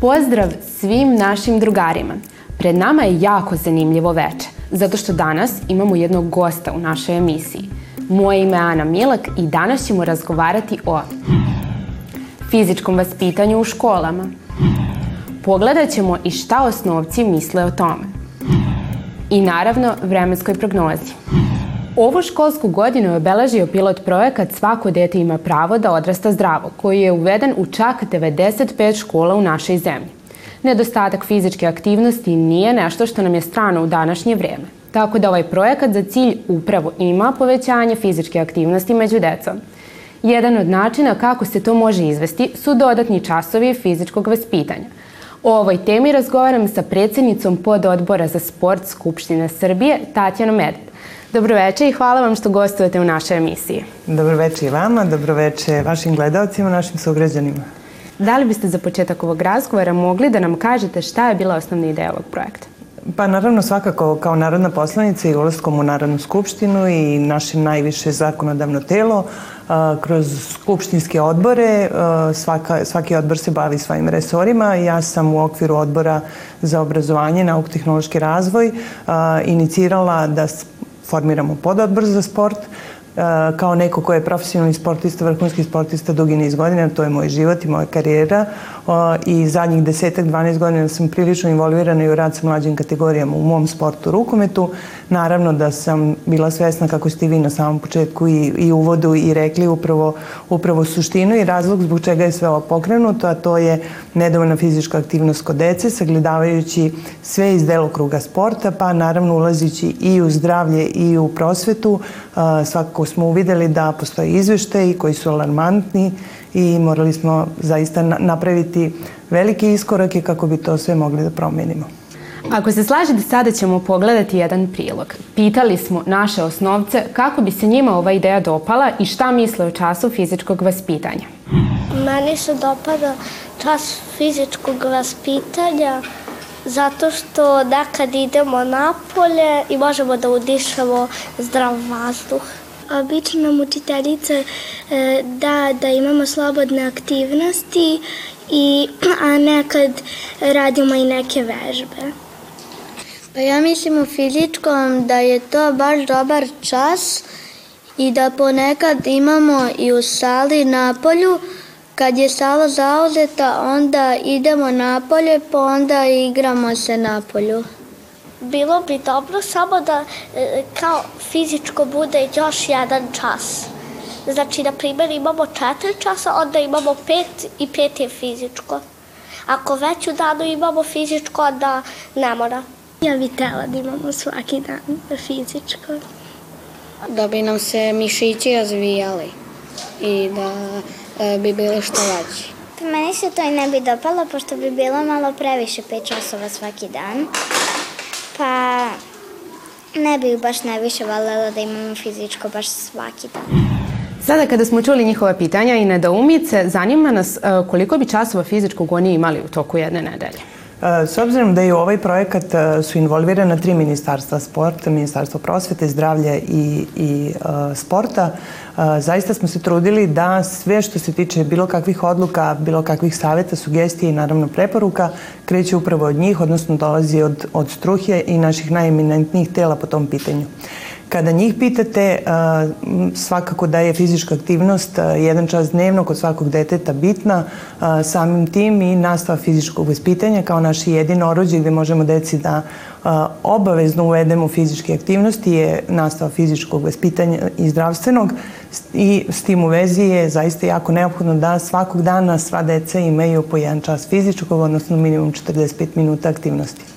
Pozdrav svim našim drugarima. Pred nama je jako zanimljivo veče, zato što danas imamo jednog gosta u našoj emisiji. Moje ime je Ana Milak i danas ćemo razgovarati o fizičkom vaspitanju u školama. Pogledat ćemo i šta osnovci misle o tome. I naravno vremenskoj prognozi. Ovu školsku godinu je obeležio pilot projekat Svako dete ima pravo da odrasta zdravo, koji je uveden u čak 95 škola u našoj zemlji. Nedostatak fizičke aktivnosti nije nešto što nam je strano u današnje vreme. Tako da ovaj projekat za cilj upravo ima povećanje fizičke aktivnosti među decom. Jedan od načina kako se to može izvesti su dodatni časovi fizičkog vaspitanja. O ovoj temi razgovaram sa predsednicom pododbora za sport Skupštine Srbije, Tatjanom Medved. Dobroveče i hvala vam što gostujete u našoj emisiji. Dobroveče i vama, dobroveče vašim gledalcima, našim sugrađanima. Da li biste za početak ovog razgovora mogli da nam kažete šta je bila osnovna ideja ovog projekta? Pa naravno svakako kao narodna poslanica i ulazkom u Narodnu skupštinu i naše najviše zakonodavno telo kroz skupštinske odbore, svaka, svaki odbor se bavi svojim resorima. Ja sam u okviru odbora za obrazovanje, nauk, tehnološki razvoj inicirala da formiramo pododbor za sport kao neko ko je profesionalni sportista, vrhunski sportista dugi niz godina, to je moj život i moja karijera i zadnjih desetak, 12 godina sam prilično involvirana i u rad sa mlađim kategorijama u mom sportu rukometu. Naravno da sam bila svesna kako ste vi na samom početku i, i uvodu i rekli upravo, upravo suštinu i razlog zbog čega je sve ovo pokrenuto, a to je nedovoljna fizička aktivnost kod dece, sagledavajući sve iz delokruga sporta, pa naravno ulazići i u zdravlje i u prosvetu. Svakako smo uvideli da postoje izveštaji koji su alarmantni i morali smo zaista napraviti velike iskorake kako bi to sve mogli da promenimo. Ako se slažete, sada ćemo pogledati jedan prilog. Pitali smo naše osnovce kako bi se njima ova ideja dopala i šta misle o času fizičkog vaspitanja. Meni se dopada čas fizičkog vaspitanja zato što nekad idemo napolje i možemo da udišemo zdrav vazduh. Obično nam učiteljica e, da da imamo slobodne aktivnosti, i, a nekad radimo i neke vežbe. Pa ja mislim u fizičkom da je to baš dobar čas i da ponekad imamo i u sali na polju, kad je sala zauzeta onda idemo napolje pa onda igramo se napolju bilo bi dobro samo da e, kao fizičko bude još jedan čas. Znači, na primjer, imamo četiri časa, onda imamo pet i pet je fizičko. Ako već u danu imamo fizičko, onda ne mora. Ja bih tela da imamo svaki dan fizičko. Da bi nam se mišići razvijali i da e, bi bili što veći. Pa meni se to i ne bi dopalo, pošto bi bilo malo previše 5 časova svaki dan pa ne bih baš najviše valjela da imamo fizičko baš svaki dan. Sada kada smo čuli njihova pitanja i nedoumice, zanima nas e, koliko bi časova fizičkog oni imali u toku jedne nedelje? E, s obzirom da je u ovaj projekat e, su involvirana tri ministarstva sporta, ministarstvo prosvete, zdravlja i, i uh, sporta, zaista smo se trudili da sve što se tiče bilo kakvih odluka, bilo kakvih saveta, sugestija i naravno preporuka kreće upravo od njih, odnosno dolazi od, od struhje i naših najeminentnijih tela po tom pitanju. Kada njih pitate, svakako da je fizička aktivnost jedan čas dnevno kod svakog deteta bitna, samim tim i nastava fizičkog vaspitanja kao naše jedino orođe gde možemo deci da obavezno uvedemo fizičke aktivnosti je nastava fizičkog vaspitanja i zdravstvenog i s tim u vezi je zaista jako neophodno da svakog dana sva deca imaju po jedan čas fizičkog, odnosno minimum 45 minuta aktivnosti.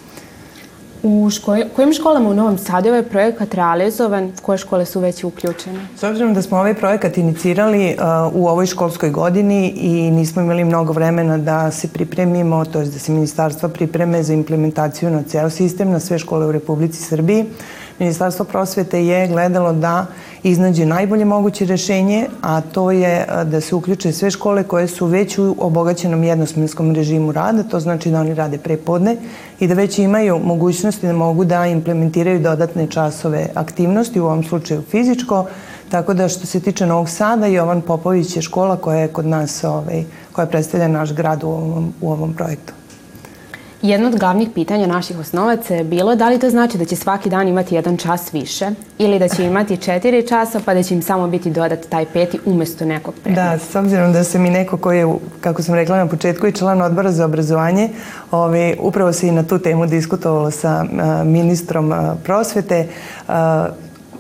U ško kojim školama u Novom Sadu je ovaj projekat realizovan? Koje škole su već uključene? S obzirom da smo ovaj projekat inicirali uh, u ovoj školskoj godini i nismo imali mnogo vremena da se pripremimo, to je da se ministarstva pripreme za implementaciju na ceo sistem, na sve škole u Republici Srbiji, Ministarstvo prosvete je gledalo da iznađe najbolje moguće rešenje, a to je da se uključe sve škole koje su već u obogaćenom jednosmenskom režimu rada, to znači da oni rade prepodne i da već imaju mogućnosti da mogu da implementiraju dodatne časove aktivnosti, u ovom slučaju fizičko, Tako da što se tiče Novog Sada, Jovan Popović je škola koja je kod nas, ovaj, koja predstavlja naš grad u ovom, u ovom projektu. Jedno od glavnih pitanja naših osnovaca je bilo da li to znači da će svaki dan imati jedan čas više ili da će imati četiri časa pa da će im samo biti dodat taj peti umesto nekog predmeta. Da, s obzirom da sam i neko koji je, kako sam rekla na početku, i član odbora za obrazovanje, ove, upravo se i na tu temu diskutovalo sa ministrom prosvete.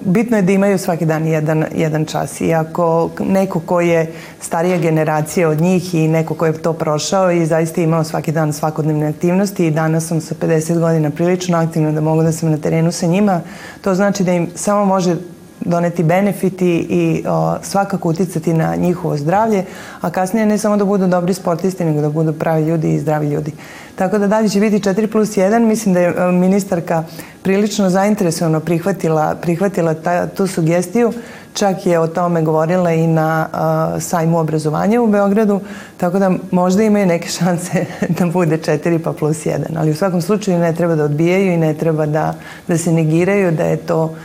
Bitno je da imaju svaki dan jedan, jedan čas. I ako neko ko je starija generacija od njih i neko ko je to prošao i zaista imao svaki dan svakodnevne aktivnosti i danas sam sa 50 godina prilično aktivna da mogu da sam na terenu sa njima, to znači da im samo može doneti benefiti i o, svakako uticati na njihovo zdravlje, a kasnije ne samo da budu dobri sportisti, nego da budu pravi ljudi i zdravi ljudi. Tako da dalje će biti 4 plus 1. Mislim da je e, ministarka prilično zainteresovano prihvatila, prihvatila ta, tu sugestiju. Čak je o tome govorila i na uh, sajmu obrazovanja u Beogradu, tako da možda imaju neke šanse da bude 4 pa plus 1. Ali u svakom slučaju ne treba da odbijaju i ne treba da, da se negiraju da je to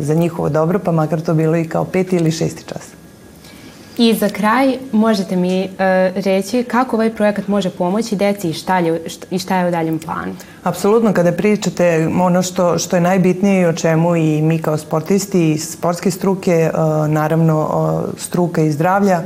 za njihovo dobro, pa makar to bilo i kao peti ili šesti čas. I za kraj možete mi uh, reći kako ovaj projekat može pomoći deci i šta, je, i šta je u daljem planu? Apsolutno, kada pričate ono što, što je najbitnije i o čemu i mi kao sportisti i sportske struke, uh, naravno uh, struka i zdravlja,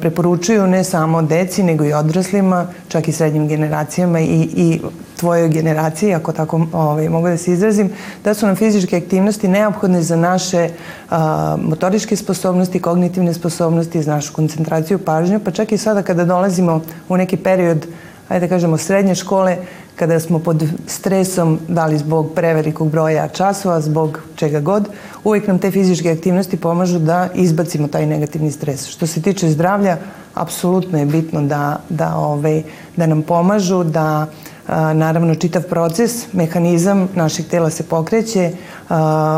preporučuju ne samo deci, nego i odraslima, čak i srednjim generacijama i, i tvojoj generaciji, ako tako ovaj, mogu da se izrazim, da su nam fizičke aktivnosti neophodne za naše a, motoričke sposobnosti, kognitivne sposobnosti, za našu koncentraciju, pažnju, pa čak i sada kada dolazimo u neki period, ajde da kažemo, srednje škole, kada smo pod stresom, da li zbog prevelikog broja časova, zbog čega god, uvijek nam te fizičke aktivnosti pomažu da izbacimo taj negativni stres. Što se tiče zdravlja, apsolutno je bitno da, da, ovaj, da nam pomažu, da naravno čitav proces, mehanizam našeg tela se pokreće,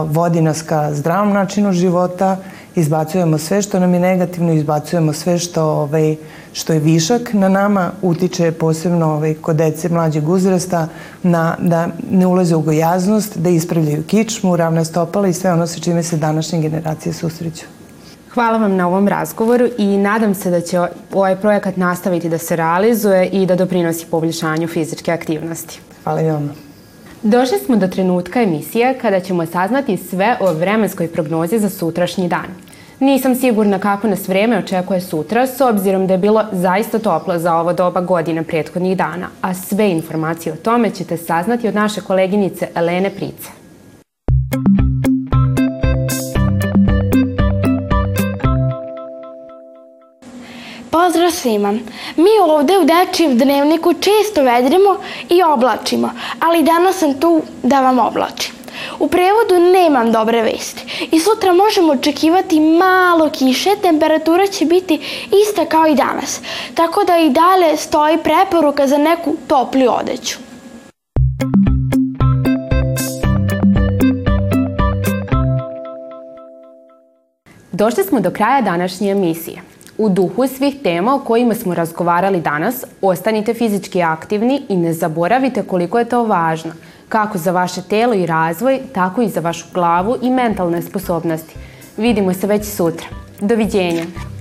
vodi nas ka zdravom načinu života, izbacujemo sve što nam je negativno, izbacujemo sve što, ovaj, što je višak na nama, utiče posebno ovaj, kod dece mlađeg uzrasta na, da ne ulaze u gojaznost, da ispravljaju kičmu, ravna stopala i sve ono sa čime se današnje generacije susreću. Hvala vam na ovom razgovoru i nadam se da će ovaj projekat nastaviti da se realizuje i da doprinosi poboljšanju fizičke aktivnosti. Hvala i vama. Došli smo do trenutka emisije kada ćemo saznati sve o vremenskoj prognozi za sutrašnji dan. Nisam sigurna kako nas vreme očekuje sutra, s obzirom da je bilo zaista toplo za ovo doba godine prethodnih dana, a sve informacije o tome ćete saznati od naše koleginice Elene Price. Pozdrav svima! Mi ovde u Dečijem dnevniku često vedrimo i oblačimo, ali danas sam tu da vam oblačim. U prevodu nemam dobre vesti i sutra možemo očekivati malo kiše, temperatura će biti ista kao i danas, tako da i dalje stoji preporuka za neku topliju odeću. Došli smo do kraja današnje emisije. U duhu svih tema o kojima smo razgovarali danas, ostanite fizički aktivni i ne zaboravite koliko je to važno, kako za vaše telo i razvoj, tako i za vašu glavu i mentalne sposobnosti. Vidimo se već sutra. Doviđenja!